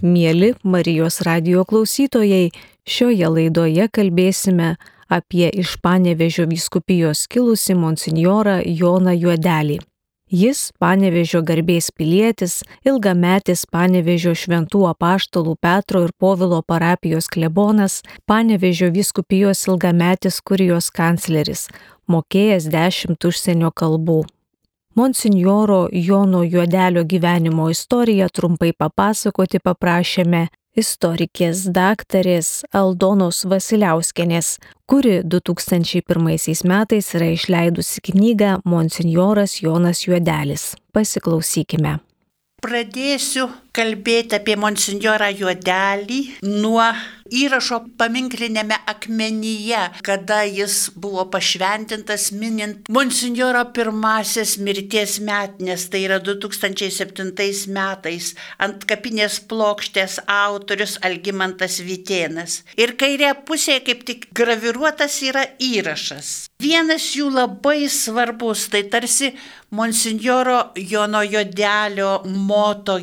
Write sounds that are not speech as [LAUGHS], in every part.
Mėly Marijos radio klausytojai, šioje laidoje kalbėsime apie iš Panevežio vyskupijos kilusi monsinjorą Joną Juodelį. Jis Panevežio garbės pilietis, ilgametis Panevežio šventų apaštalų Petro ir Povilo parapijos klebonas, Panevežio vyskupijos ilgametis kurijos kancleris, mokėjęs dešimt užsienio kalbų. Monsinjoro Jono Juodelio gyvenimo istoriją trumpai papasakoti paprašėme istorikės daktarės Aldonos Vasiliauskenės, kuri 2001 metais yra išleidusi knygą Monsinjoras Jonas Juodelis. Pasiklausykime. Pradėsiu kalbėti apie monsinjorą Juodelį nuo įrašo paminklinėme akmenyje, kada jis buvo pašventintas minint monsinjoro pirmasis mirties metinės, tai yra 2007 metais, ant kapinės plokštės autorius Algimantas Vitėnas. Ir kairė pusėje kaip tik graviruotas yra įrašas. Vienas jų labai svarbus, tai tarsi monsinjoro Jono Jodelio moto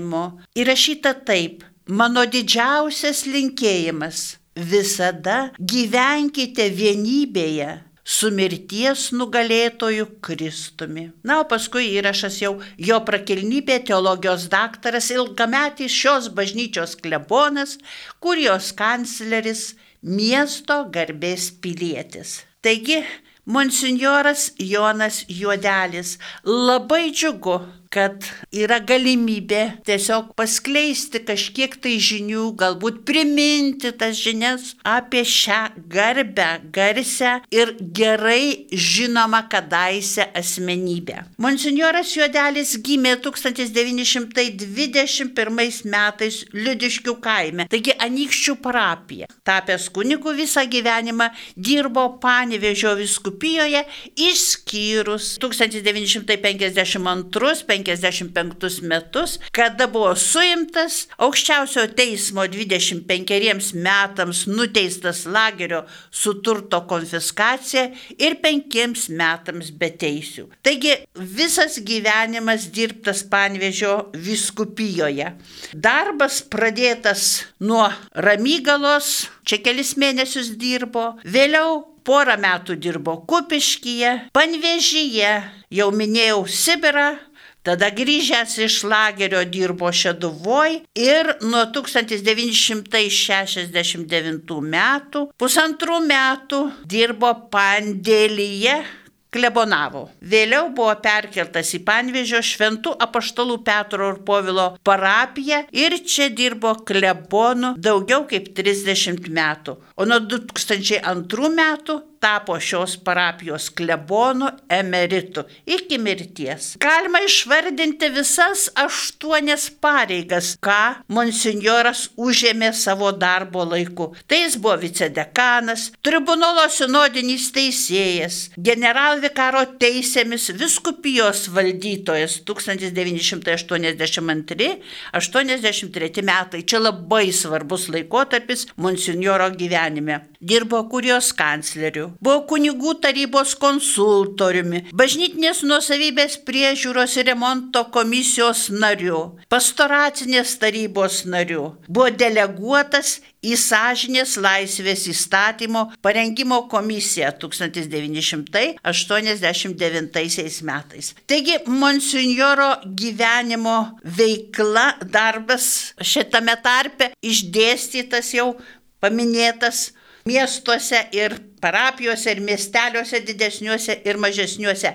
gyvenimo. Įrašyta taip. Mano didžiausias linkėjimas - visada gyvenkite vienybėje su mirties nugalėtoju Kristumi. Na, o paskui įrašas jau jo prakilnybė teologijos daktaras, ilgametis šios bažnyčios klebonas, kurijos kancleris, miesto garbės pilietis. Taigi, monsinjoras Jonas Juodelis. Labai džiugu, kad yra galimybė tiesiog paskleisti kažkiek tai žinių, galbūt priminti tas žinias apie šią garbę, garsę ir gerai žinomą kadaise asmenybę. Monsignoras Juodelis gimė 1921 metais Liudiškių kaime, taigi Anikščių parapija. Tapęs kunigu visą gyvenimą dirbo Panevežio viskupijoje, išskyrus 1952 55 metus, kada buvo suimtas, aukščiausio teismo 25 metams nuteistas lagerio su turto konfiskacija ir 5 metams be teisių. Taigi visas gyvenimas dirbtas Panvežio viskupijoje. Darbas pradėtas nuo Ramygalos, čia kelis mėnesius dirbo, vėliau porą metų dirbo Kupiškyje, Panvežyje, jau minėjau Sibirą, Tada grįžęs iš lagerio dirbo Šeduvoj ir nuo 1969 metų pusantrų metų dirbo Pandėlyje klebonavo. Vėliau buvo perkeltas į Panvežio šventų apaštalų Petro ir Povilo parapiją ir čia dirbo klebonu daugiau kaip 30 metų. O nuo 2002 metų tapo šios parapijos klebonu emeritu iki mirties. Galima išvardinti visas aštuonias pareigas, ką monsinjoras užėmė savo darbo laiku. Tai jis buvo vicedekanas, tribunolo sinodinis teisėjas, generalvikaro teisėmis viskupijos valdytojas 1982-83 metai. Čia labai svarbus laikotarpis monsinjoro gyvenime. Dirbo kurijos kancleriu, buvo kunigų tarybos konsultoriumi, bažnytinės nuosavybės priežiūros ir remonto komisijos nariu, pastoracinės tarybos nariu, buvo deleguotas į sąžinės laisvės įstatymo parengimo komisiją 1989 metais. Taigi, monsinjoro gyvenimo veikla, darbas šitame tarpe išdėstytas jau paminėtas miestuose ir parapijose ir miesteliuose didesniuose ir mažesniuose.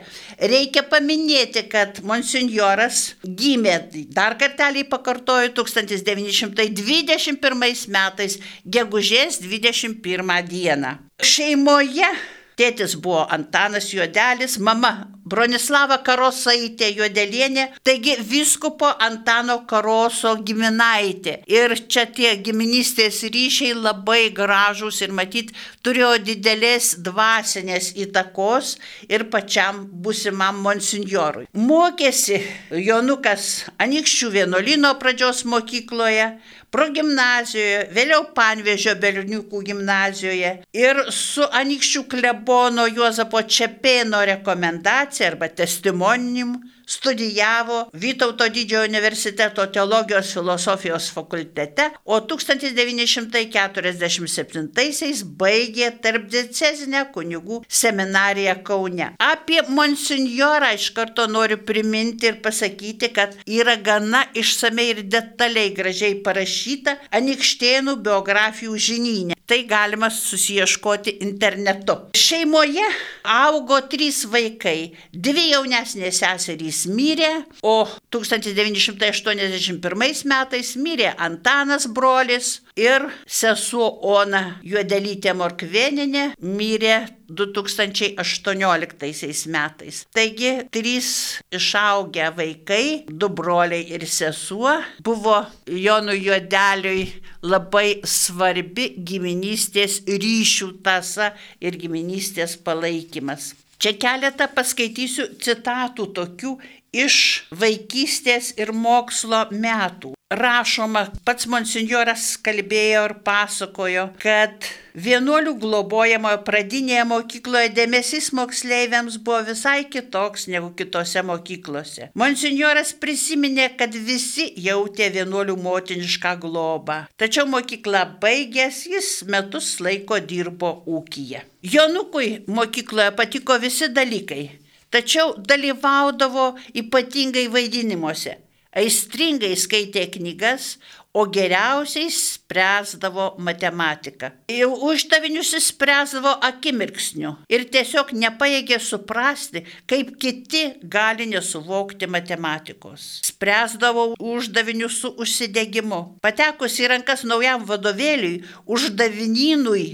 Reikia paminėti, kad monsinjoras gimė, dar kartelį pakartoju, 1921 metais, gegužės 21 dieną. Šeimoje Tėtis buvo Antanas Juodelis, mama Bronislava Karosaitė Juodelienė, taigi viskupo Antano Karoso giminaitė. Ir čia tie giminystės ryšiai labai gražūs ir matyt turėjo didelės dvasinės įtakos ir pačiam busimam monsinjorui. Mokėsi Jonukas Anikščių vienuolino pradžios mokykloje, progimnazijoje, vėliau Panvežio berniukų gimnazijoje ir su Anikščių klebono Juozapo Čepėno rekomendacija arba testimonium studijavo Vytauto didžiojo universiteto teologijos filosofijos fakultete, o 1947-aisiais baigė tarpdecezinę kunigų seminariją Kaune. Apie monsinjorą iš karto noriu priminti ir pasakyti, kad yra gana išsamei ir detaliai gražiai parašyta Anikštėnų biografijų žinynė. Tai galima susieškoti internetu. Šeimoje augo trys vaikai. Dvi jaunesnės seserys mirė, o 1981 metais mirė Antanas brolis ir sesuo Ona Juodelytė Morkveninė mirė 2018 metais. Taigi, trys išaugę vaikai, du broliai ir sesuo, buvo Jonų Juodeliui labai svarbi giminystės ryšių tasa ir giminystės palaikymas. Čia keletą paskaitysiu citatų tokių iš vaikystės ir mokslo metų. Rašoma, pats monsinjoras kalbėjo ir pasakojo, kad vienuolių globojamoje pradinėje mokykloje dėmesys moksleiviams buvo visai kitoks negu kitose mokyklose. Monsinjoras prisiminė, kad visi jautė vienuolių motinišką globą. Tačiau mokykla baigęs, jis metus laiko dirbo ūkyje. Jonukui mokykloje patiko visi dalykai tačiau dalyvaudavo ypatingai vaidinimuose. Aistringai skaitė knygas, o geriausiai spręsdavo matematiką. Jau uždavinius jis spręsdavo akimirksniu ir tiesiog nepaėgė suprasti, kaip kiti gali nesuvokti matematikos. Spręsdavo uždavinius su užsidegimu. Patekus į rankas naujam vadovėliui, uždavinynui,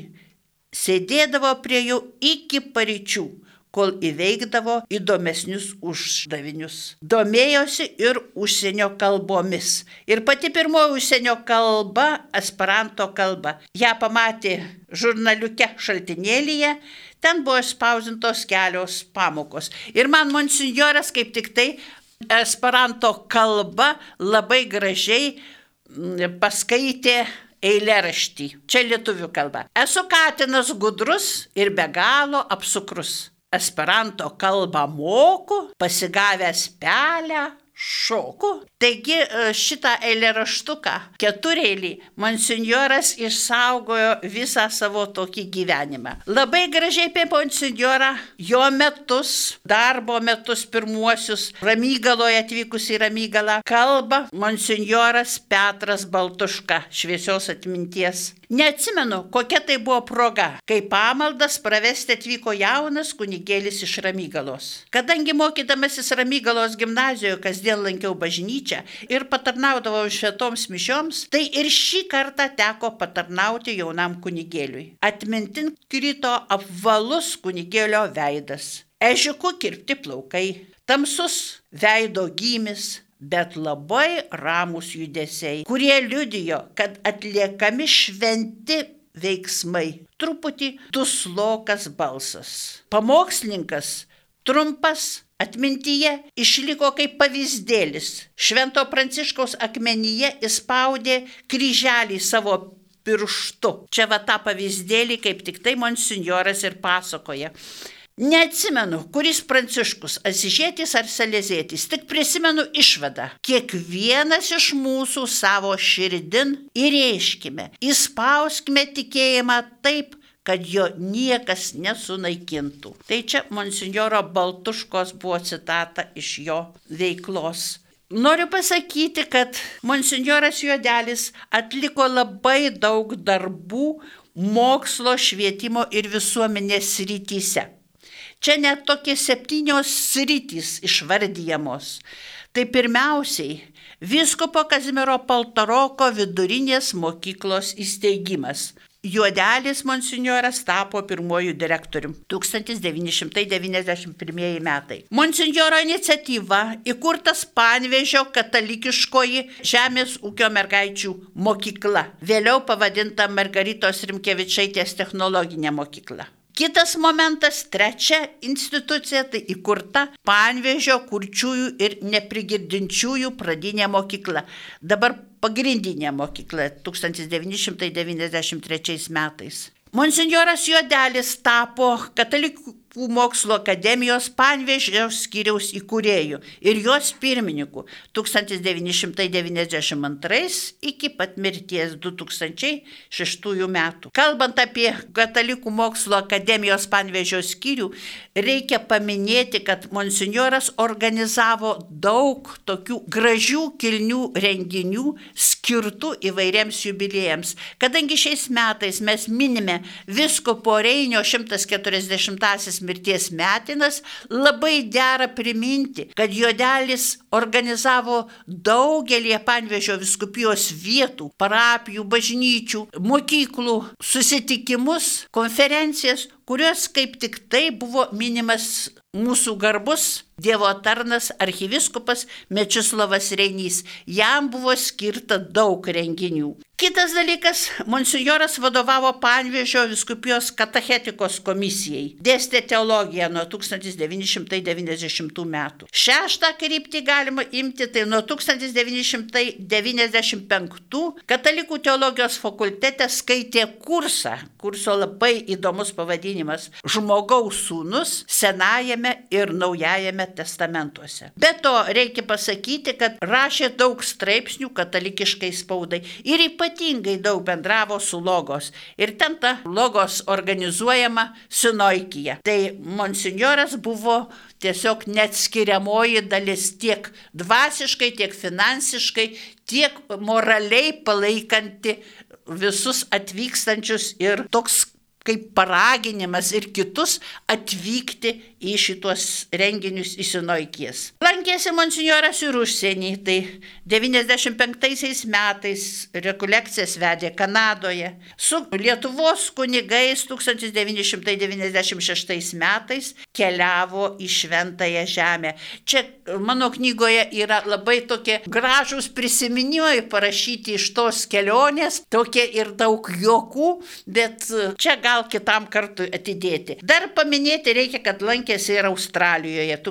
sėdėdavo prie jų iki paryčių kol įveikdavo įdomesnius uždavinius. Domėjosi ir užsienio kalbomis. Ir pati pirmoji užsienio kalba - esperanto kalba. Ja pamatė žurnaliuke šaltinėlyje, ten buvo spausintos kelios pamokos. Ir man monsinjoras kaip tik tai esperanto kalba labai gražiai mm, paskaitė eilėraštį. Čia lietuvių kalba. Esu katinas gudrus ir be galo apsukrus esperanto kalbą moku, pasigavęs pelę, šoku. Taigi e, šitą eilėraštuką, keturėlį, monsinjoras išsaugojo visą savo tokį gyvenimą. Labai gražiai apie monsinjorą, jo metus, darbo metus pirmuosius, Ramygaloje atvykus į Ramygalą, kalba monsinjoras Petras Baltuška, šviesios atminties. Neatsimenu, kokia tai buvo proga, kai pamaldas pravesti atvyko jaunas kunigėlis iš Ramygalos. Kadangi mokydamasis Ramygalos gimnazijoje kasdien lankiau bažnyčią ir patarnaudavau švetoms mišioms, tai ir šį kartą teko patarnauti jaunam kunigėliui. Atmintin krito apvalus kunigėlio veidas. Ežiuku kirpti plaukai, tamsus veido gymis, bet labai ramus judesiai, kurie liudijo, kad atliekami šventi veiksmai. Truputį duslokas balsas. Pamokslininkas trumpas atmintyje išliko kaip pavyzdėlis. Švento Pranciškaus akmenyje įspaudė kryželį savo pirštu. Čia va tą pavyzdėlį kaip tik tai monsinjoras ir pasakoja. Neatsimenu, kuris pranciškus, asižėtis ar salėzėtis, tik prisimenu išvadą. Kiekvienas iš mūsų savo širdin įreiškime, įspauskime tikėjimą taip, kad jo niekas nesunaikintų. Tai čia monsinjoro Baltuškos buvo citata iš jo veiklos. Noriu pasakyti, kad monsinjoras Juodelis atliko labai daug darbų mokslo, švietimo ir visuomenės rytise. Čia net tokie septynios sritys išvardyjamos. Tai pirmiausiai Viskopo Kazimiero Paltaroko vidurinės mokyklos įsteigimas. Juodelis monsinjoras tapo pirmojų direktorium 1991 metai. Monsinjoro iniciatyva įkurtas Panvežio katalikiškoji žemės ūkio mergaičių mokykla, vėliau pavadinta Margaritos Rimkevičaitės technologinė mokykla. Kitas momentas, trečia institucija, tai įkurta Panvežio kurčiųjų ir neprigirdinčiųjų pradinė mokykla. Dabar pagrindinė mokykla 1993 metais. Monsignoras Juodelis tapo katalikų mokslo akademijos Panvežio skyriaus įkūrėjų ir jos pirmininku 1992 iki pat mirties 2006 metų. Kalbant apie Katalikų mokslo akademijos Panvežio skyrių, reikia paminėti, kad monsinjoras organizavo daug tokių gražių, kilnių renginių skirtų įvairiems jubiliejams. Kadangi šiais metais mes minime visko po Reinio 140-asis mirties metinas, labai dera priminti, kad Jodelis organizavo daugelį Panvežio viskupijos vietų, parapijų, bažnyčių, mokyklų susitikimus, konferencijas, kurios kaip tik tai buvo minimas mūsų garbus Dievo tarnas archyviskupas Mečislavas Reinys. Jam buvo skirta daug renginių. Kitas dalykas, monsinjoras vadovavo Panvėžio viskupijos katechetikos komisijai. Dėstė teologiją nuo 1990 metų. Šeštą kryptį galima imti tai nuo 1995 katalikų teologijos fakultete skaitė kursą. Kurso labai įdomus pavadinimas - Žmogaus sūnus Senajame ir Naujajame testamentuose. Be to reikia pasakyti, kad rašė daug straipsnių katalikiškai spaudai ir ypatingai daug bendravo su logos. Ir ten ta logos organizuojama sinoikija. Tai monsinjoras buvo tiesiog neatskiriamoji dalis tiek dvasiškai, tiek finansiškai, tiek moraliai palaikanti visus atvykstančius ir toks kaip paraginimas ir kitus atvykti į šitos renginius į Sinoikijas. Lankėsi monsinjoras ir užsienį, tai 95 metais rekolekcijas vedė Kanadoje, su Lietuvos kunigais 1996 metais keliavo į Šventąją Žemę. Čia mano knygoje yra labai tokie gražūs prisiminimai parašyti iš tos kelionės, tokie ir daug juokų, bet čia gal kitam kartui atidėti. Dar paminėti reikia, kad lankėsi ir Australijoje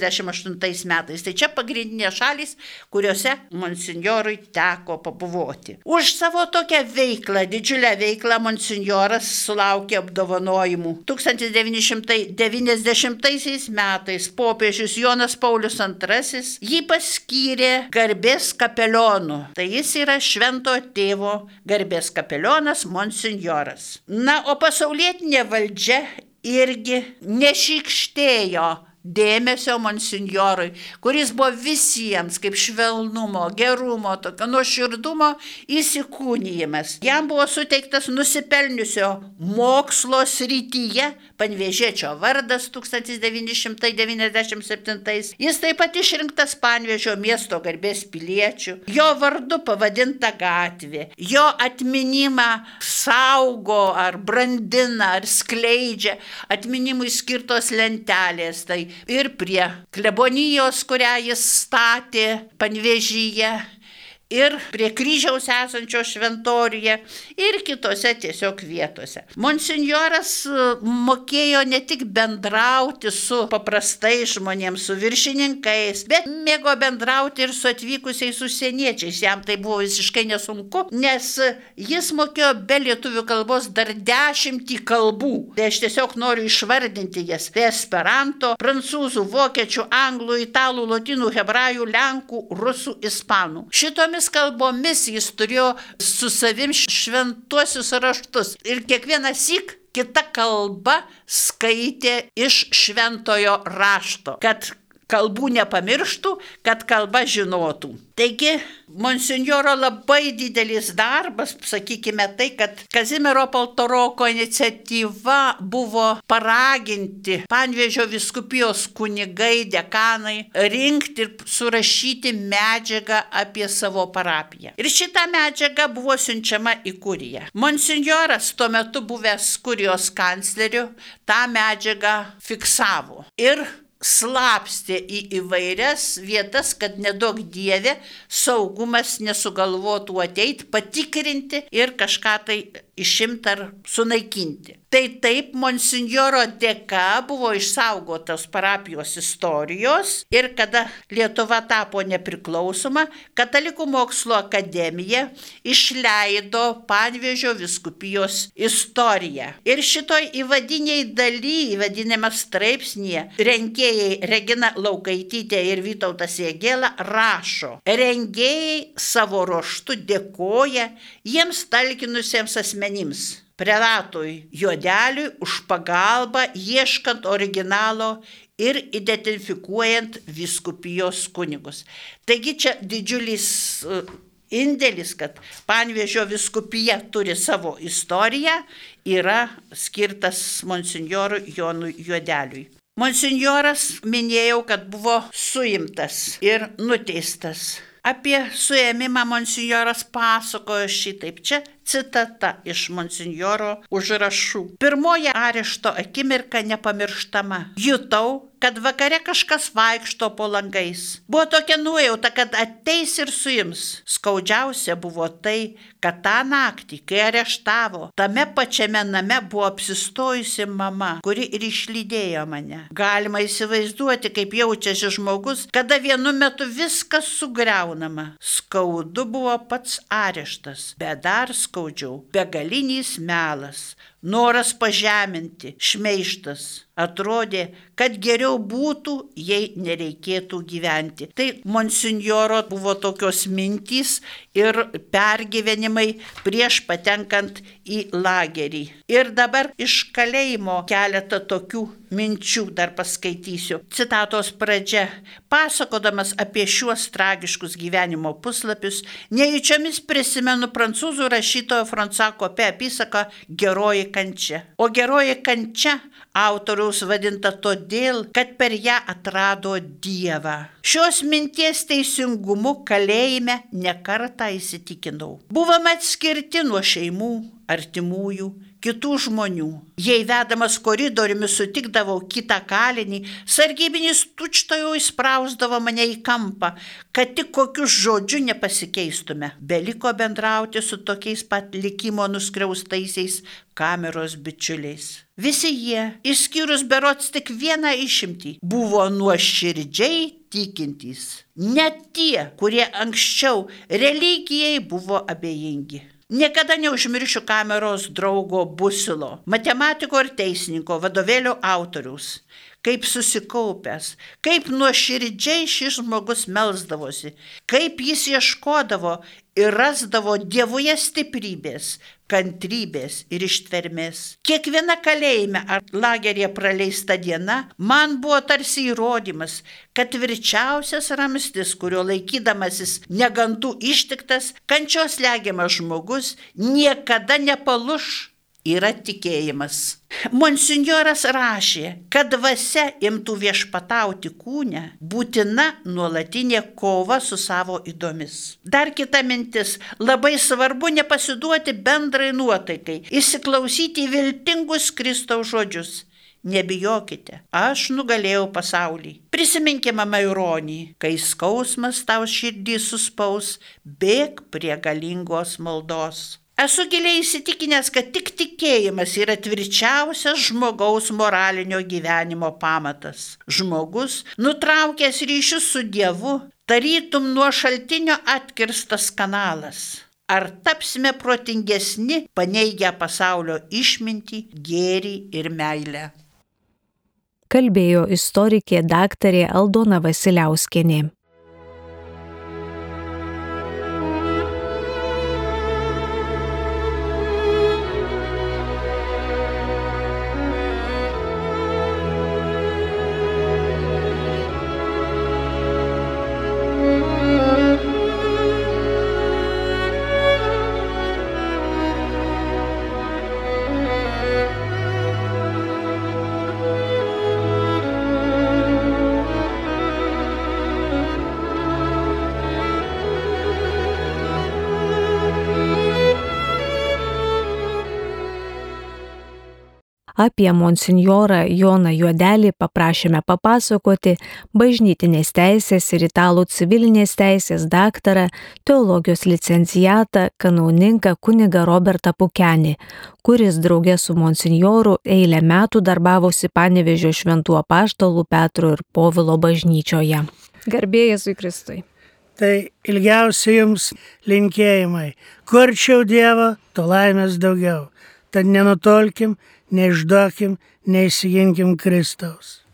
1998 metais. Tai čia pagrindinės šalis, kuriuose monsinjorui teko pabuvoti. Už savo tokią veiklą, didžiulę veiklą, monsinjoras sulaukė apdovanojimų. 1990 metais popiežius Jonas Paulius II jį paskyrė garbės kapelionu. Tai jis yra švento tėvo garbės kapelionas monsinjoras. Na, o pasaulietinė valdžia irgi nešikštėjo dėmesio monsinjorui, kuris buvo visiems kaip švelnumo, gerumo, tokio nuoširdumo įsikūnyjimas. Jam buvo suteiktas nusipelniusio mokslo srityje Panvėžiečio vardas 1997. Jis taip pat išrinktas Panvėžio miesto garbės piliečių. Jo vardu pavadinta gatvė. Jo atminimą saugo ar brandina ar skleidžia atminimui skirtos lentelės. Tai ir prie klebonijos, kurią jis statė Panvežyje ir prie kryžiaus esančio šventoriuje ir kitose tiesiog vietose. Monsignoras e, mokėjo ne tik bendrauti su paprastais žmonėms, su viršininkais, bet mėgo bendrauti ir su atvykusiais užsieniečiais. Jam tai buvo visiškai nesunku, nes jis mokėjo be lietuvių kalbos dar dešimtį kalbų. Tai aš tiesiog noriu išvardinti jas. Tai esperanto, prancūzų, vokiečių, anglų, italų, lotynų, hebrajų, lenkų, rusų, ispanų. Šitomis šiomis kalbomis jis turėjo su savim šventuosius raštus. Ir kiekvieną sik kita kalba skaitė iš šventojo rašto, kad kalbų nepamirštų, kad kalba žinotų. Taigi, monsinjoro labai didelis darbas, sakykime tai, kad Kazimiero Paltoroko iniciatyva buvo paraginti Panvėžio viskupijos kunigai, dekanai rinkti ir surašyti medžiagą apie savo parapiją. Ir šita medžiaga buvo siunčiama į kuriją. Monsinjoras tuo metu buvęs kurijos kancleriu tą medžiagą fiksavo. Ir slapstė į įvairias vietas, kad nedaug dievė saugumas nesugalvotų ateiti, patikrinti ir kažką tai išimti ar sunaikinti. Tai taip, monsinjoro dėka buvo išsaugotos parapijos istorijos ir kada Lietuva tapo nepriklausoma, Katalikų mokslo akademija išleido Panvėžio viskupijos istoriją. Ir šitoj įvadiniai daly, įvadinėme straipsnėje, rengėjai Regina Laukaitytė ir Vytautas Jėgėla rašo, rengėjai savo ruoštų dėkoja jiems talkinusiems asmenims prelatui Juodeliui už pagalbą ieškant originalo ir identifikuojant viskupijos kunigus. Taigi čia didžiulis e, indėlis, kad Panvėžio viskupija turi savo istoriją, yra skirtas monsinjorui Jonui Juodeliui. Monsinjoras minėjau, kad buvo suimtas ir nuteistas. Apie suėmimą monsinjoras pasakojo šitaip. Čia citata iš monsinjoro užrašų. Pirmoji arešto akimirka nepamirštama. Jutau, kad vakare kažkas vaikšto po langais. Buvo tokia nuojauta, kad ateis ir suims. Skaudžiausia buvo tai, kad tą naktį, kai areštavo, tame pačiame name buvo apsistojusi mama, kuri ir išlydėjo mane. Galima įsivaizduoti, kaip jaučiasi žmogus, kada vienu metu viskas sugriaunama. Skaudu buvo pats areštas, bet dar skaudžiau - begalinis melas noras pažeminti, šmeištas. Atrodė, kad geriau būtų, jei nereikėtų gyventi. Tai monsinjoro buvo tokios mintys ir pergyvenimai prieš patenkant į lagerį. Ir dabar iš kalėjimo keletą tokių minčių dar paskaitysiu. Citatos pradžia. Pasakodamas apie šiuos tragiškus gyvenimo puslapius, nejučiomis prisimenu prancūzų rašytojo Fransako Pe apysaką Geroji kančia. O geroji kančia autoriaus vadinta todėl, kad per ją atrado Dievą. Šios minties teisingumu kalėjime nekartą įsitikinau. Buvome atskirti nuo šeimų, artimųjų, kitų žmonių. Jei vedamas koridoriumi sutikdavau kitą kalinį, sargybinis tučtojo įsprausdavo mane į kampą, kad tik kokius žodžiu nepasikeistume. Beliko bendrauti su tokiais pat likimo nuskriaustaisiais kameros bičiuliais. Visi jie, išskyrus berots tik vieną išimtį, buvo nuoširdžiai tikintys. Net tie, kurie anksčiau religijai buvo abejingi. Niekada neužmiršiu kameros draugo Busilo, matematiko ir teisininko vadovėlio autoriaus. Kaip susikaupęs, kaip nuoširdžiai šis žmogus melzdavosi, kaip jis ieškodavo ir rasdavo Dievoje stiprybės, kantrybės ir ištvermės. Kiekviena kalėjime ar lagerėje praleista diena man buvo tarsi įrodymas, kad tvirčiausias ramstis, kurio laikydamasis negandų ištiktas, kančios legiamas žmogus niekada nepaluš yra tikėjimas. Monsignoras rašė, kad dvasia imtų viešpatauti kūne, būtina nuolatinė kova su savo įdomis. Dar kita mintis - labai svarbu nepasiduoti bendrai nuotaikai, įsiklausyti viltingus Kristaus žodžius. Nebijokite, aš nugalėjau pasaulį. Prisiminkime Maironį, kai skausmas tau širdį suspaus, bėg prie galingos maldos. Esu giliai įsitikinęs, kad tik tikėjimas yra tvirčiausias žmogaus moralinio gyvenimo pamatas. Žmogus, nutraukęs ryšius su Dievu, tarytum nuo šaltinio atkirstas kanalas. Ar tapsime protingesni, paneigę pasaulio išmintį, gėrį ir meilę? Kalbėjo istorikė daktarė Aldona Vasiliauskenė. Apie monsinjorą Joną Juodelį paprašėme papasakoti bažnytinės teisės ir italų civilinės teisės daktarą, teologijos licencijatą, kanauninką kunigą Robertą Pukenį, kuris draugė su monsinjoru eilę metų darbavosi Panevežio šventų apaštalų Petro ir Povilo bažnyčioje. Garbėjas į Kristui. Tai ilgiausiai jums linkėjimai. Kurčiau Dievą, to laimės daugiau. Tad nenutolkim, neišduokim, neįsiginkim Kristaus.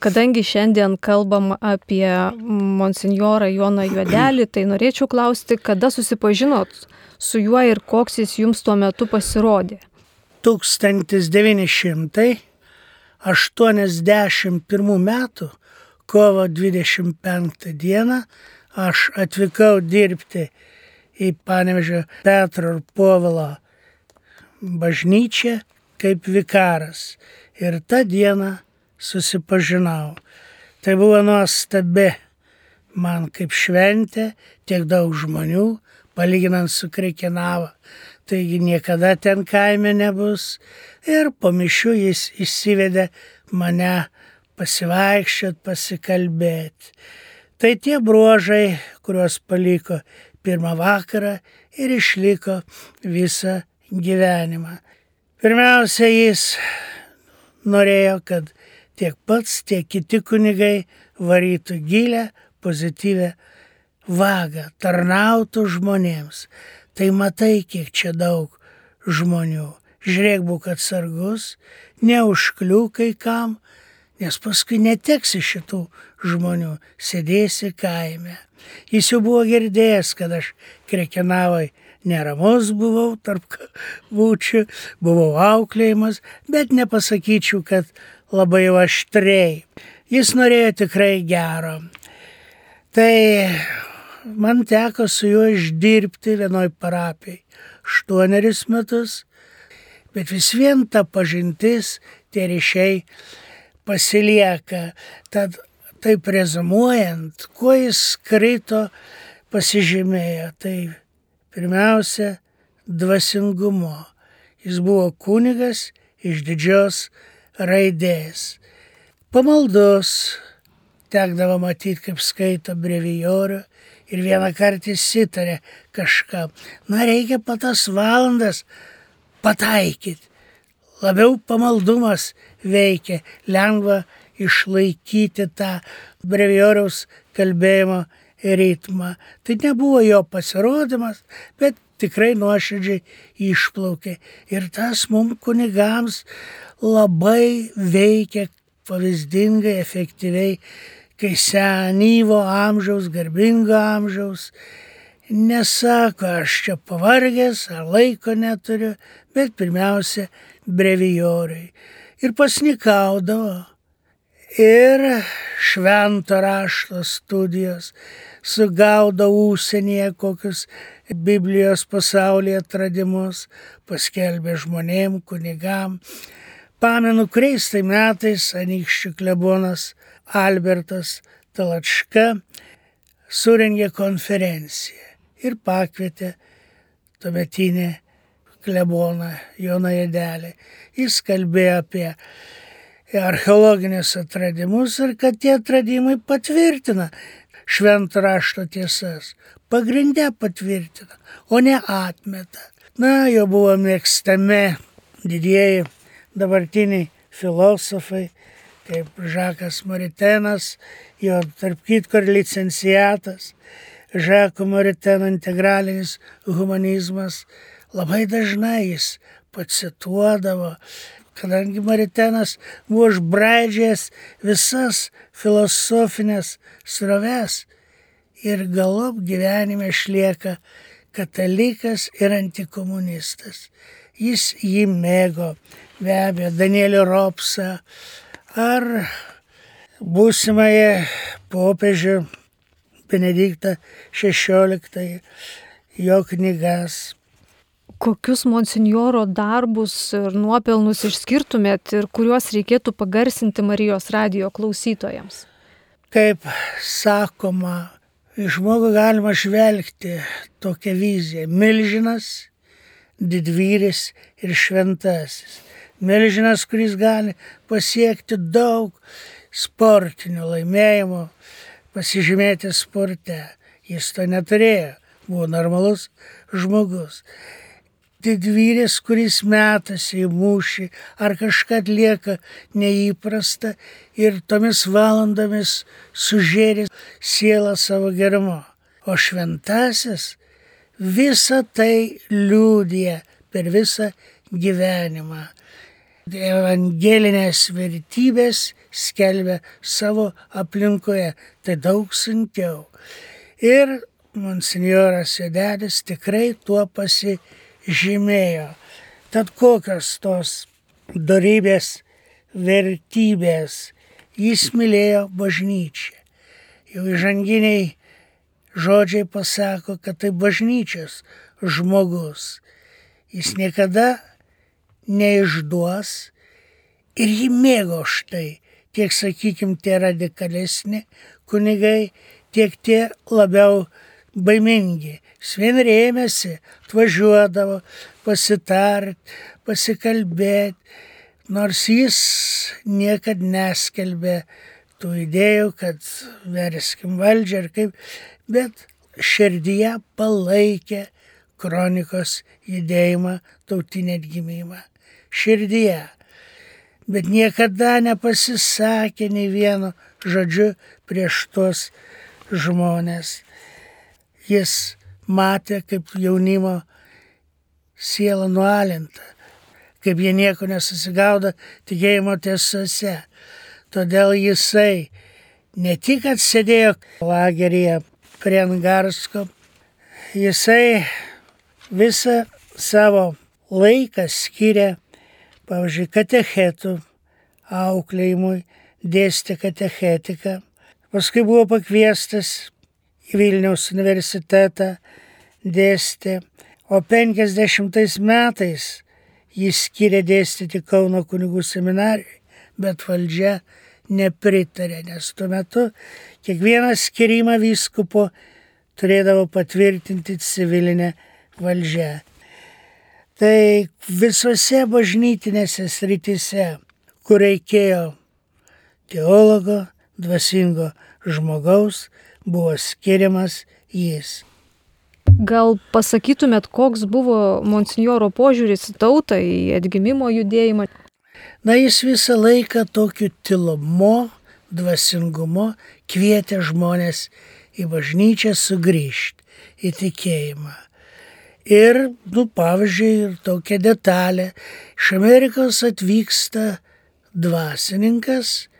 Kadangi šiandien kalbam apie monsinjorą Joną Juodelį, tai norėčiau klausti, kada susipažinot su juo ir koks jis jums tuo metu pasirodė. 1981 metų kovo 25 dieną aš atvykau dirbti į Panevežio Petro ir Povilo bažnyčią kaip vikaras. Ir tą dieną susipažinau. Tai buvo nuostabi man kaip šventė, tiek daug žmonių, palyginant su Krekenava. Taigi niekada ten kaime nebus. Ir po mišių jis įsivedė mane pasivaikščiot, pasikalbėti. Tai tie bruožai, kuriuos paliko pirmą vakarą ir išliko visą gyvenimą. Pirmiausia, jis norėjo, kad tiek pats, tiek kiti kunigai varytų gilę, pozityvę vagą, tarnautų žmonėms. Tai matai, kiek čia daug žmonių. Žiūrėk, būk atsargus, neužkliukai kam, nes paskui neteksi šitų žmonių, sėdėsi kaime. Jis jau buvo girdėjęs, kad aš krekenavai neramus buvau tarp būčių, buvau auklėjimas, bet nepasakyčiau, kad labai aštriai. Jis norėjo tikrai gero. Tai man teko su juo išdirbti vienoj parapijai aštuonerius metus, bet vis vien ta pažintis, tie ryšiai pasilieka. Tad taip rezumuojant, kuo jis krito, pasižymėjo. Tai Pirmiausia, dvasingumo. Jis buvo kunigas iš didžios raidės. Pamaldos tekdavo matyti, kaip skaito brevijorių ir vieną kartą įsitarė kažkam. Na, reikia patas valandas pataikyti. Labiau pamaldumas veikia, lengva išlaikyti tą brevijoriaus kalbėjimo ritmą. Tai nebuvo jo pasirodymas, bet tikrai nuoširdžiai išplaukė. Ir tas mums kunigams labai veikia pavyzdingai, efektyviai, kai senyvo amžiaus, garbingo amžiaus nesako, aš čia pavargęs ar laiko neturiu, bet pirmiausia brevijoriai. Ir pasnikaudavo ir švento rašto studijos, sugaudo užsienyje kokius Biblijos pasaulyje atradimus, paskelbė žmonėm, kunigam. Pamenu, kuriais tai metais anykščių klebonas Albertas Talačka surengė konferenciją ir pakvietė tuometinį kleboną Joną Jedelį. Jis kalbėjo apie archeologinius atradimus ir kad tie atradimai patvirtina šventą rašto tiesas. Pagrindę patvirtina, o ne atmeta. Na, jo buvo mėgstami didieji dabartiniai filosofai, kaip Žakas Maritenas, jo tarp kitko ir licenciatas, Žako Mariteno integralinis humanizmas, labai dažnai jis pacituodavo kadangi Maritenas buvo išbraidžęs visas filosofinės sroves ir galop gyvenime išlieka katalikas ir antikomunistas. Jis jį mėgo, be abejo, Danielio Ropsą ar būsimąją popiežių Benediktą XVI, jo knygas kokius monsinjoro darbus ir nuopelnus išskirtumėt ir kuriuos reikėtų pagarsinti Marijos radio klausytojams? Kaip sakoma, žmogų galima žvelgti tokią viziją. Milžinas, didvyris ir šventasis. milžinas, kuris gali pasiekti daug sportinių laimėjimų, pasižymėti sporte. Jis to neturėjo, buvo normalus žmogus. Didvyris, kuris metasi į mūšį ar kažką atlieka neįprasta ir tomis valandomis sužėrė sielą savo gerumo. O šventasis visą tai liūdė per visą gyvenimą. Evangelinės vertybės skelbia savo aplinkoje, tai daug sunkiau. Ir monsinjoras Jodelis tikrai tuo pasižymėjo. Tad kokios tos darybės, vertybės, jis mylėjo bažnyčią. Jau įžanginiai žodžiai pasako, kad tai bažnyčios žmogus. Jis niekada neišduos ir jį mėgo štai. Tiek, sakykime, tie radikalesni kunigai, tiek tie labiau baimingi. Svien rėmėsi, atvažiuodavo pasitart, pasikalbėti, nors jis niekad neskelbė tų idėjų, kad verskim valdžią ir kaip, bet širdyje palaikė kronikos judėjimą, tautinį atgimimą. Širdyje. Bet niekada nepasisakė nei vieno žodžiu prieš tuos žmonės. Jis matė, kaip jaunimo siela nualinta, kaip jie nieko nesusigaudo tikėjimo tiesose. Todėl jisai ne tik atsėdėjo lageryje prie Angarsko, jisai visą savo laiką skiria, pavyzdžiui, katechetų auklėjimui, dėstė katechetiką. Paskui buvo pakviestas į Vilniaus universitetą, dėstė, o 50 metais jis skiria dėstyti Kauno kunigų seminarijai, bet valdžia nepritarė, nes tuo metu kiekvieną skirimą vyskupo turėdavo patvirtinti civilinę valdžią. Tai visose bažnytinėse srityse, kur reikėjo teologo, dvasingo žmogaus, buvo skiriamas jis. Gal pasakytumėt, koks buvo monsinjoro požiūris į tautą, į atgimimo judėjimą? Na, jis visą laiką tokiu tilumu, dvasingumu kvietė žmonės į bažnyčią sugrįžti, į tikėjimą. Ir, nu, pavyzdžiui, ir tokia detalė, iš Amerikos atvyksta dvasininkas,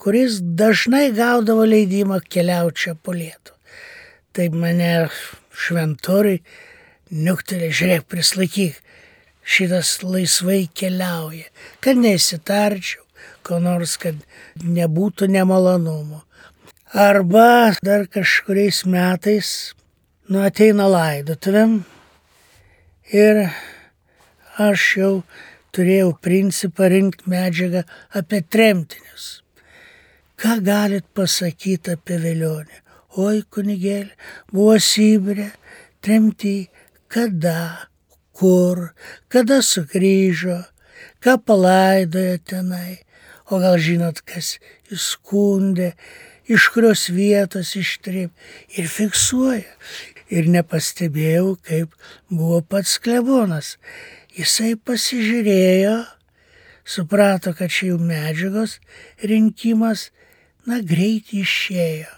kuris dažnai gaudavo leidimą keliauti čia po lietų. Taip mane šventoriai niuktelė, žiūrėk, prislaikyk, šitas laisvai keliauja, kad neįsitarčiau, ko nors, kad nebūtų nemalonumų. Arba dar kažkuriais metais, nu ateina laidotuvėm ir aš jau turėjau principą rinkti medžiagą apie tremtinius. Ką galit pasakyti apie Vilionį? Oi, kunigėlė, buvo Sibirė, tremty, kada, kur, kada sugrįžo, ką palaidojo tenai, o gal žinot, kas įskundė, iš kurios vietos ištrip ir fiksuoja. Ir nepastebėjau, kaip buvo pats klebonas. Jisai pasižiūrėjo, suprato, kad čia jau medžiagos rinkimas, na greit išėjo.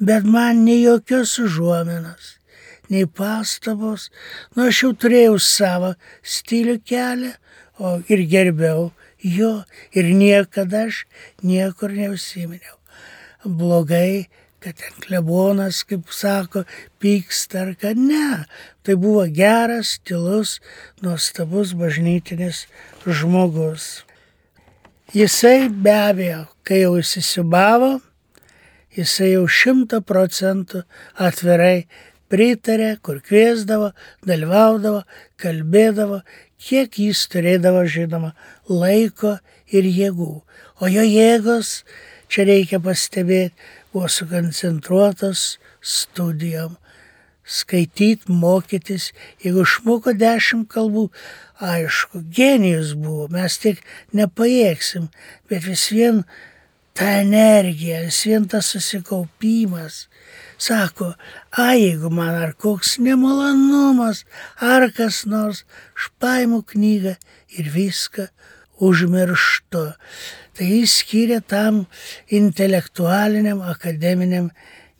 Bet man ne jokios užuomenos nei pastabos, nu aš jau turėjau savo stilių kelią, o ir gerbiau jo ir niekada aš niekur neusiminiau. Blogai, kad ten klebonas, kaip sako, pyksta ar kad ne. Tai buvo geras, tylus, nuostabus bažnytinis žmogus. Jisai be abejo, kai jau įsisibavo, jisai jau šimta procentų atvirai pritarė, kur kviesdavo, dalyvaudavo, kalbėdavo, kiek jis turėdavo, žinoma, laiko ir jėgų. O jo jėgos, čia reikia pastebėti, buvo sukoncentruotos studijom. Skaityti, mokytis. Jeigu išmoko dešimt kalbų, aišku, genijus buvo, mes tik nepajėgsim, bet vis vien ta energija, vis vien tas susikaupimas. Sako, a jeigu man ar koks nemalonumas, ar kas nors, aš paimu knygą ir viską užmirštu. Tai jis skiria tam intelektualiniam, akademiniam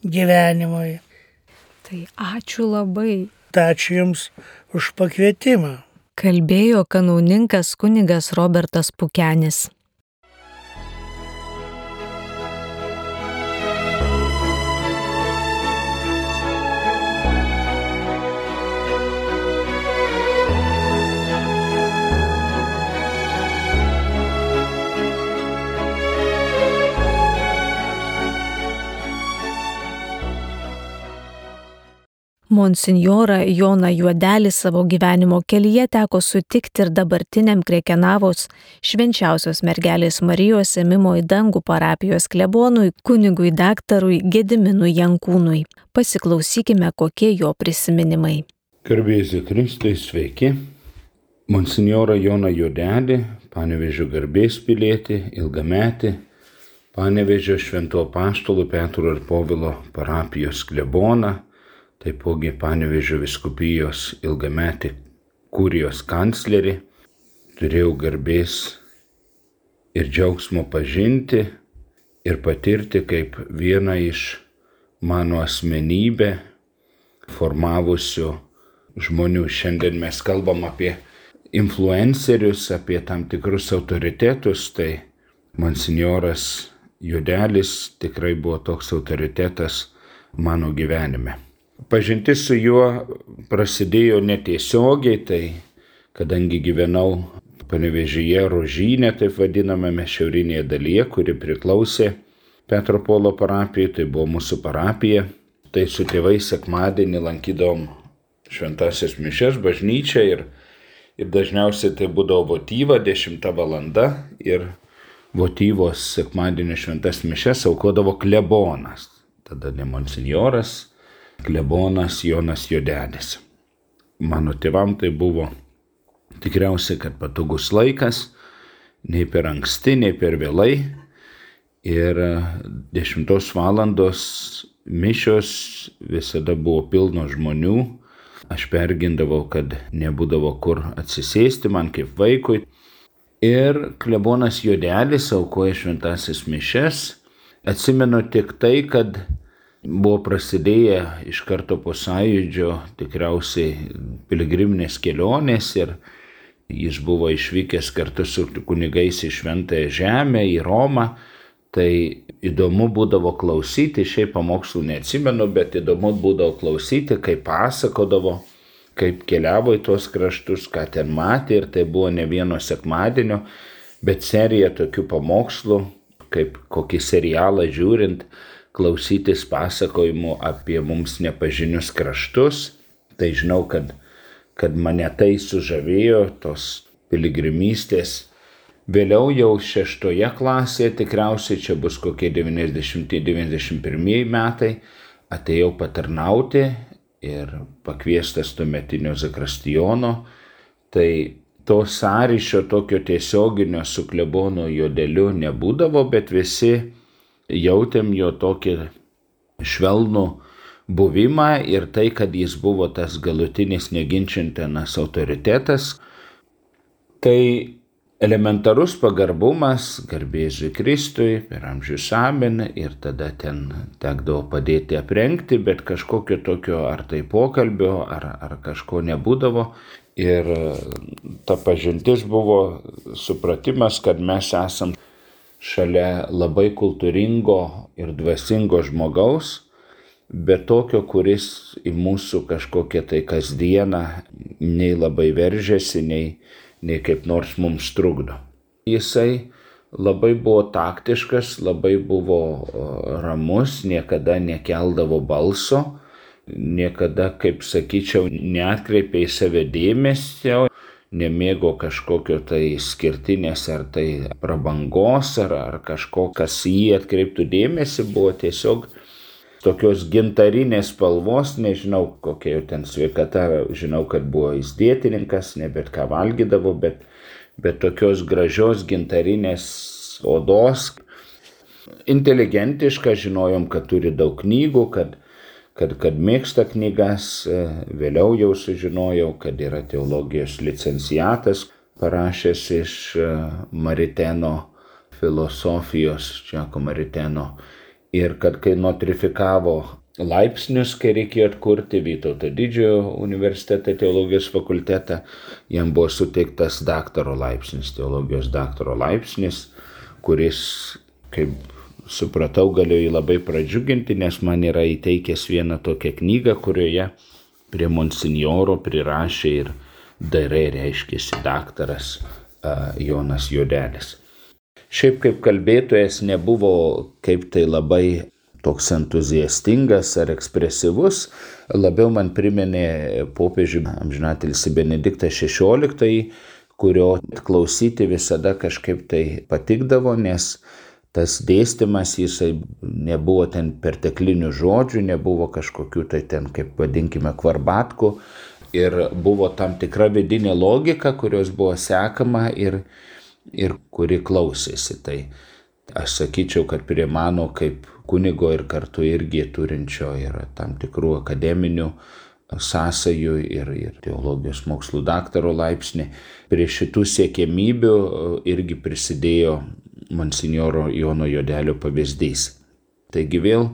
gyvenimui. Tai ačiū labai. Ačiū Jums už pakvietimą. Kalbėjo kanauninkas kunigas Robertas Pukenis. Monsinjorą Joną Juodelį savo gyvenimo kelyje teko sutikti ir dabartiniam Krekenavos švenčiausios mergelės Marijos ėmimo į dangų parapijos klebonui, kunigui daktarui Gediminui Jankūnui. Pasiklausykime, kokie jo prisiminimai. Garbėsiu Kristai, sveiki. Monsinjorą Joną Juodelį, panevežio garbės pilietį, ilgametį, panevežio švento paštolų Petro ir Povilo parapijos kleboną taipogi Panevežio viskupijos ilgametį kurijos kanclerį, turėjau garbės ir džiaugsmo pažinti ir patirti kaip vieną iš mano asmenybę formavusių žmonių. Šiandien mes kalbam apie influencerius, apie tam tikrus autoritetus, tai monsinjoras Judelis tikrai buvo toks autoritetas mano gyvenime. Pažintis su juo prasidėjo netiesiogiai, tai kadangi gyvenau panevežyje rožynė, taip vadinamame šiaurinėje dalyje, kuri priklausė Petropolo parapijai, tai buvo mūsų parapija. Tai su tėvais sekmadienį lankydom šventasis mišes bažnyčią ir, ir dažniausiai tai būdavo votyva 10 valanda ir votyvos sekmadienio šventas mišes aukodavo klebonas. Tada ne monsinjoras, klebonas Jonas Jodelis. Mano tėvam tai buvo tikriausiai, kad patogus laikas, nei per anksti, nei per vėlai. Ir 10 valandos mišios visada buvo pilno žmonių. Aš pergindavau, kad nebūdavo kur atsisėsti man kaip vaikui. Ir klebonas Jodelis aukoja šventasis mišes. Atsimenu tik tai, kad buvo prasidėję iš karto po sąjūdžio tikriausiai piligriminės kelionės ir jis buvo išvykęs kartu su kunigais į Šventąją Žemę, į Romą. Tai įdomu būdavo klausyti, šiaip pamokslų neatsimenu, bet įdomu būdavo klausyti, kaip pasakodavo, kaip keliavo į tuos kraštus, ką ten matė ir tai buvo ne vieno sekmadienio, bet serija tokių pamokslų, kaip kokį serialą žiūrint, klausytis pasakojimų apie mums nepažinius kraštus. Tai žinau, kad, kad mane tai sužavėjo, tos piligrimystės. Vėliau jau šeštoje klasėje, tikriausiai čia bus kokie 90-91 metai, atėjau patarnauti ir pakviestas tuometinio Zakrastijono. Tai to sąryšio tokio tiesioginio su klebono jodeliu nebūdavo, bet visi jautėm jo tokį švelnų buvimą ir tai, kad jis buvo tas galutinis neginčintinas autoritetas. Tai elementarus pagarbumas garbėsiu Kristui per amžius amen ir tada ten tekdavo padėti aprengti, bet kažkokio tokio ar tai pokalbio, ar, ar kažko nebūdavo. Ir ta pažintis buvo supratimas, kad mes esam šalia labai kultūringo ir dvasingo žmogaus, bet tokio, kuris į mūsų kažkokią tai kasdieną nei labai veržiasi, nei, nei kaip nors mums trukdo. Jisai labai buvo taktiškas, labai buvo ramus, niekada nekeldavo balso, niekada, kaip sakyčiau, neatkreipė į save dėmesio, nemėgo kažkokio tai skirtinės ar tai prabangos ar, ar kažko, kas jį atkreiptų dėmesį, buvo tiesiog tokios gintarinės spalvos, nežinau kokia jau ten sveikata, žinau, kad buvo jis dietininkas, ne bet ką valgydavo, bet, bet tokios gražios gintarinės odos. Inteligentiška, žinojom, kad turi daug knygų, kad, kad, kad mėgsta knygas, vėliau jau sužinojau, kad yra teologijos licenciatas, parašęs iš Mariteno filosofijos, Čiako Mariteno ir kad kai notrifikavo laipsnius, kai reikėjo atkurti Vytauto didžiojo universitetą teologijos fakultetą, jam buvo suteiktas daktaro laipsnis, teologijos daktaro laipsnis, kuris, kaip supratau, galėjo jį labai pradžiuginti, nes man yra įteikęs vieną tokią knygą, kurioje prie monsinjoro prirašė ir darai reiškėsi daktaras Jonas Jodelis. Šiaip kaip kalbėtojas nebuvo kaip tai labai toks entuziastingas ar ekspresyvus, labiau man priminė popiežių amžinatilsi Benediktą XVI, kurio klausyti visada kažkaip tai patikdavo, nes tas dėstymas jisai nebuvo ten perteklinių žodžių, nebuvo kažkokių tai ten, kaip vadinkime, kvarbatkų ir buvo tam tikra vidinė logika, kurios buvo sekama ir ir kuri klausėsi. Tai aš sakyčiau, kad prie mano kaip kunigo ir kartu irgi turinčio yra tam tikrų akademinių sąsajų ir, ir teologijos mokslų daktaro laipsnį. Prie šitų siekėmybių irgi prisidėjo monsinjoro Jono Jodelio pavyzdys. Taigi vėl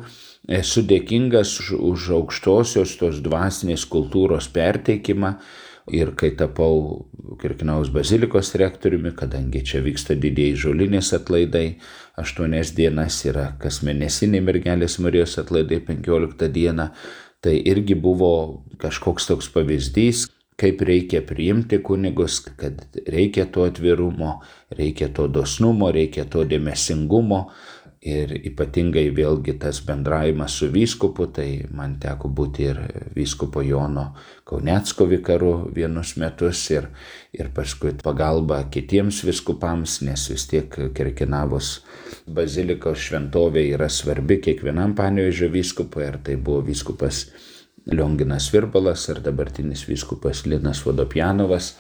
esu dėkingas už aukštosios tos dvasinės kultūros perteikimą ir kai tapau Kirkinaus bazilikos rektoriumi, kadangi čia vyksta didėjai žolinės atlaidai, aštuonias dienas yra kasmėnesiniai mergelės Marijos atlaidai 15 dieną, tai irgi buvo kažkoks toks pavyzdys, kaip reikia priimti kunigus, kad reikia to atvirumo, reikia to dosnumo, reikia to dėmesingumo, ir ypatingai vėlgi tas bendravimas su vyskupu, tai man teko būti ir vyskupo Jono Kaunecko vikaru vienus metus ir, ir paskui pagalba kitiems viskupams, nes vis tiek Kirkinavos bazilikos šventovė yra svarbi kiekvienam paniožio vyskupui, ar tai buvo vyskupas Lionginas Virbalas ar dabartinis vyskupas Linas Vodopjanovas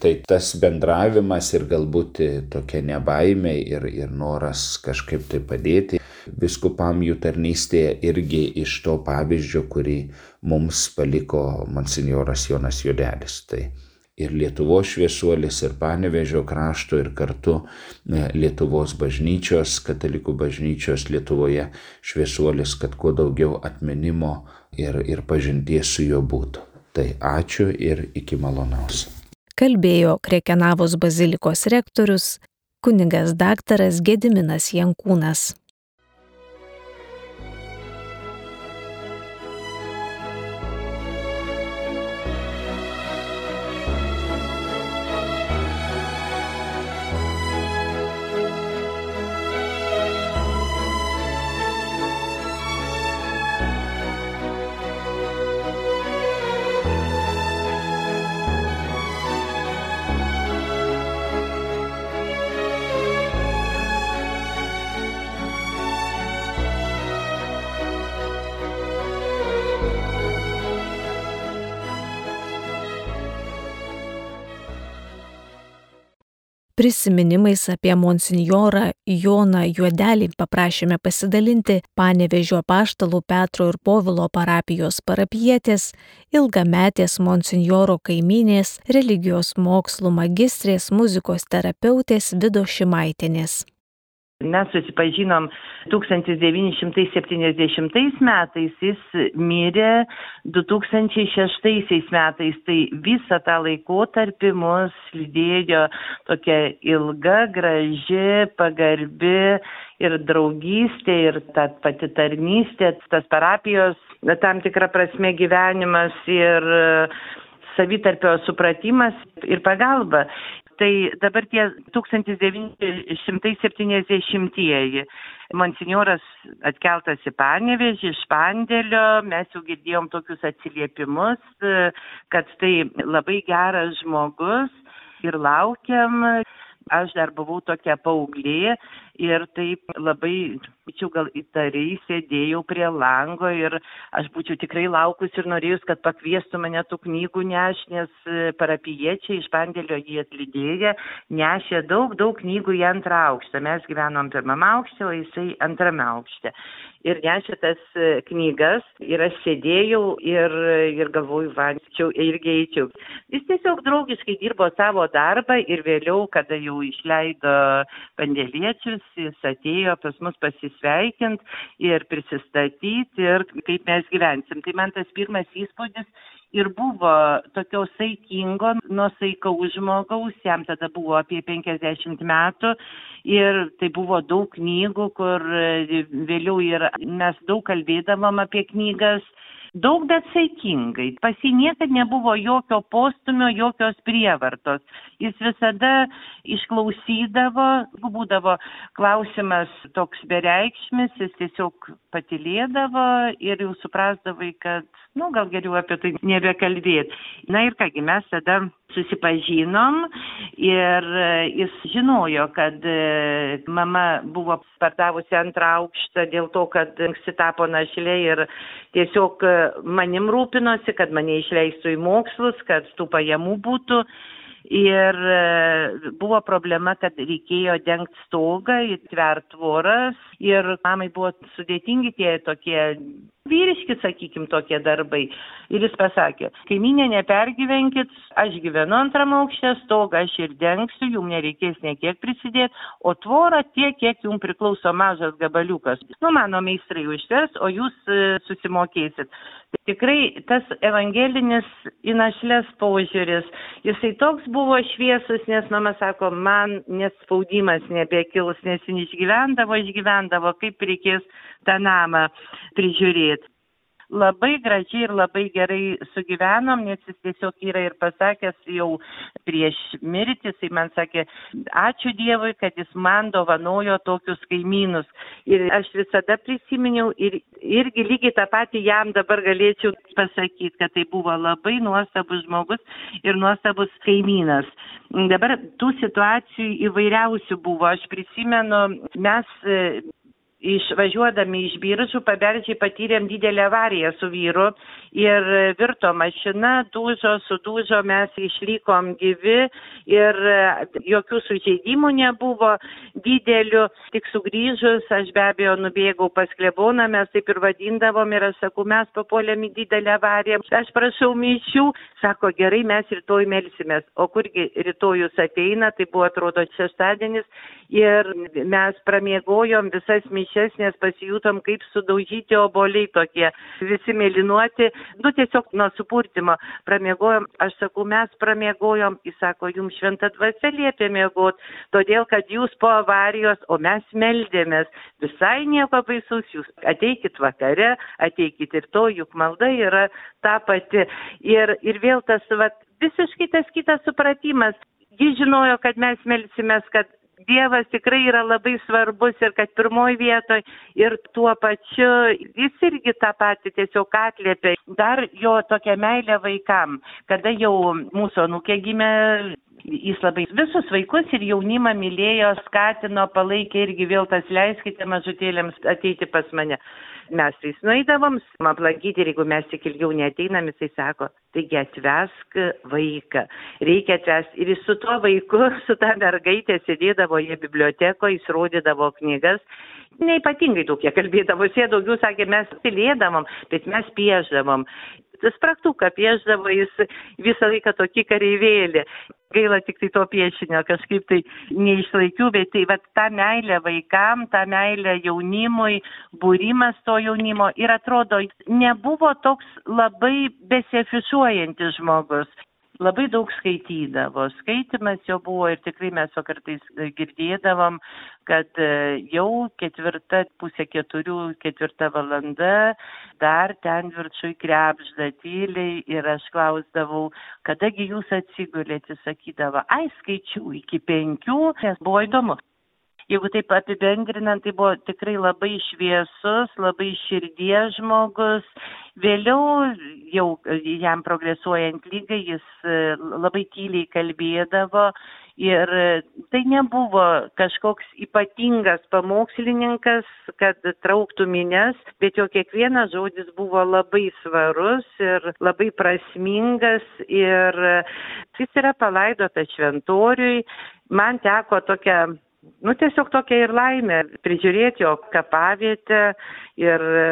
Tai tas bendravimas ir galbūt tokia nebaimė ir, ir noras kažkaip tai padėti viskupam jų tarnystėje irgi iš to pavyzdžio, kurį mums paliko monsinjoras Jonas Jodelis. Tai ir Lietuvos šviesuolis, ir Panevežio krašto, ir kartu e, Lietuvos bažnyčios, katalikų bažnyčios Lietuvoje šviesuolis, kad kuo daugiau atminimo ir, ir pažinties su juo būtų. Tai ačiū ir iki malonaus kalbėjo Krekenavos bazilikos rektorius kunigas daktaras Gediminas Jankūnas. Prisiminimais apie monsinjorą Joną Juodelį paprašėme pasidalinti Panevežio paštalų Petro ir Povilo parapijos parapietės, ilgametės monsinjoro kaiminės, religijos mokslų magistrės, muzikos terapeutės Vido Šimaitinės. Mes susipažinom 1970 metais, jis mirė 2006 metais, tai visą tą laikotarpį mus lydėjo tokia ilga, graži, pagarbi ir draugystė, ir ta pati tarnystė, tas parapijos tam tikrą prasme gyvenimas ir savitarpio supratimas ir pagalba. Tai dabar tie 1970-ieji. Monsignoras atkeltas į Panevežį iš Pandėlio, mes jau girdėjom tokius atsiliepimus, kad tai labai geras žmogus ir laukiam. Aš dar buvau tokia paauglė ir taip labai, būčiau gal įtariai, sėdėjau prie lango ir aš būčiau tikrai laukus ir norėjus, kad pakviestų mane tų knygų neš, nes e, parapiečiai iš pandėlio jį atlydėję, nešė daug, daug knygų į antrą aukštą. Mes gyvenom pirmame aukšte, o jisai antrame aukšte ir nešė tas e, knygas ir aš sėdėjau ir, ir galvoju, vančiau, irgi eičiau. Jis tiesiog draugiškai dirbo savo darbą ir vėliau, kada jau išleido pandėliečius, jis atėjo pas mus pasisveikinti ir prisistatyti ir kaip mes gyvensim. Tai man tas pirmas įspūdis ir buvo tokio saikingo, nuosaikaus žmogaus, jam tada buvo apie 50 metų ir tai buvo daug knygų, kur vėliau ir mes daug kalbėdavom apie knygas daug bet saikingai. Pas jį niekad nebuvo jokio postumio, jokios prievartos. Jis visada išklausydavo, būdavo klausimas toks bereikšmis, jis tiesiog patilėdavo ir jau suprasdavai, kad, nu, gal geriau apie tai nebekalbėti. Na ir kągi, mes tada susipažinom ir jis žinojo, kad e, mama buvo pardavusi antrą aukštą dėl to, kad anksti tapo našlė ir tiesiog manim rūpinosi, kad mane išleistų į mokslus, kad tų pajamų būtų. Ir e, buvo problema, kad reikėjo dengti stogą, įtvert tvoras ir mamai buvo sudėtingi tie tokie vyriški, sakykim, tokie darbai. Ir jis pasakė, kaiminė nepergyvenkit, aš gyvenu antram aukšte, stogą aš ir dengsiu, jums nereikės niekiek prisidėti, o tvorą tiek, kiek jums priklauso mažas gabaliukas. Nu, mano meistrai užters, o jūs e, susimokėsit tikrai tas evangelinis į našles požiūris, jisai toks buvo šviesus, nes mama sako, man nespaudimas nebekils, nes jis išgyvendavo, išgyvendavo, kaip reikės tą namą prižiūrėti labai gražiai ir labai gerai sugyvenom, nes jis tiesiog yra ir pasakęs jau prieš mirtį, jisai man sakė, ačiū Dievui, kad jis man dovanojo tokius kaimynus. Ir aš visada prisiminiau ir irgi lygiai tą patį jam dabar galėčiau pasakyti, kad tai buvo labai nuostabus žmogus ir nuostabus kaimynas. Dabar tų situacijų įvairiausių buvo. Aš prisimenu, mes išvažiuodami iš biržų paberžėj patyrėm didelę avariją su vyru ir virto mašina dužo sudužo mes išlikom gyvi ir jokių sužeidimų nebuvo didelių. Tik sugrįžus aš be abejo nubėgau pas kleboną mes taip ir vadindavom ir aš sakau mes papuolėm į didelę avariją. Aš prašau mišių sako gerai mes rytoj melsimės. O kurgi rytojus ateina tai buvo atrodo šeštadienis ir mes pramiegojom visas mišias, nes pasijutom kaip sudaužyti oboliai tokie, visi mėlynuoti, nu tiesiog nuo supurtimo pramiegojom, aš sakau, mes pramiegojom, jis sako, jums šventa dvasia liepė miegot, todėl kad jūs po avarijos, o mes meldėmės, visai nieko baisaus, jūs ateikit vakare, ateikit ir to, juk malda yra ta pati. Ir, ir vėl tas, va, visiškai tas kitas supratimas. Ji žinojo, kad mes melsimės, kad Dievas tikrai yra labai svarbus ir kad pirmoj vietoj ir tuo pačiu jis irgi tą patį tiesiog atliepia. Dar jo tokia meilė vaikam, kada jau mūsų anūkė gimė, jis labai visus vaikus ir jaunimą mylėjo, skatino, palaikė irgi vėl tas leiskite mažutėlėms ateiti pas mane. Mes tais nueidavom, aplankyti ir jeigu mes tik ilgiau neteinam, jisai sako, taigi atvesk vaiką, reikia atvesti. Ir jis su tuo vaiku, [LAUGHS] su ta mergaitė sėdėdavo jie bibliotekoje, jis rodydavo knygas. Neipatingai daug jie kalbėdavo, jie daugiau sakė, mes tylėdavom, bet mes pieždavom spragtuką piešdavo jis visą laiką tokį kareivėlį. Gaila tik tai to piešinio kažkaip tai neišlaikiau, bet tai va tą meilę vaikam, tą meilę jaunimui, būrimas to jaunimo ir atrodo, nebuvo toks labai besiafišuojantis žmogus labai daug skaitydavo. Skaitimas jo buvo ir tikrai mes jo kartais girdėdavom, kad e, jau ketvirta, pusė keturių, ketvirta valanda, dar ten viršui krepžda tyliai ir aš klausdavau, kadagi jūs atsigulėte, sakydavo, ai skaičiu iki penkių, nes buvo įdomu. Jeigu taip apibendrinant, tai buvo tikrai labai šviesus, labai širdies žmogus. Vėliau jau jam progresuojant lygai jis e, labai tyliai kalbėdavo ir tai nebuvo kažkoks ypatingas pamokslininkas, kad trauktų mines, bet jo kiekvienas žodis buvo labai svarus ir labai prasmingas ir jis yra palaidotas šventoriui. Man teko tokia nu tiesiog tokia ir laimė prižiūrėti jo kapavietę ir e,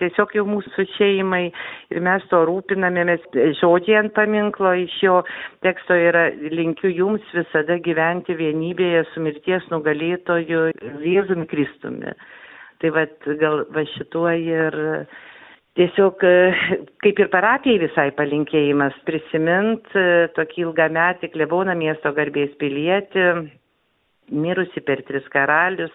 tiesiog jau mūsų šeimai ir mes to rūpinamės žodžiai ant paminklo iš jo teksto yra linkiu jums visada gyventi vienybėje su mirties nugalėtoju Jėzumi Kristumi. Tai vat, gal va šituo ir tiesiog e, kaip ir parapijai visai palinkėjimas prisimint e, tokį ilgametį kleboną miesto garbės pilietį mirusi per tris karalius.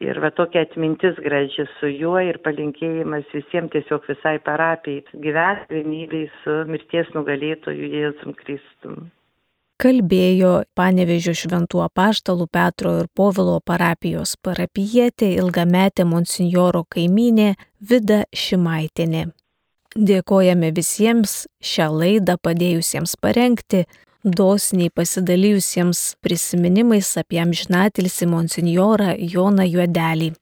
Ir va tokia atmintis graži su juo ir palinkėjimas visiems tiesiog visai parapijai gyventi vienybei su mirties nugalėtoju Jėzum Kristum. Kalbėjo Panevežio šventų apaštalų Petro ir Povilo parapijos parapijietė ilgametė monsinjoro kaiminė Vida Šimaitinė. Dėkojame visiems šią laidą padėjusiems parengti dosniai pasidalijusiems prisiminimais apie amžinatilsi monsinjorą Joną Juodelį.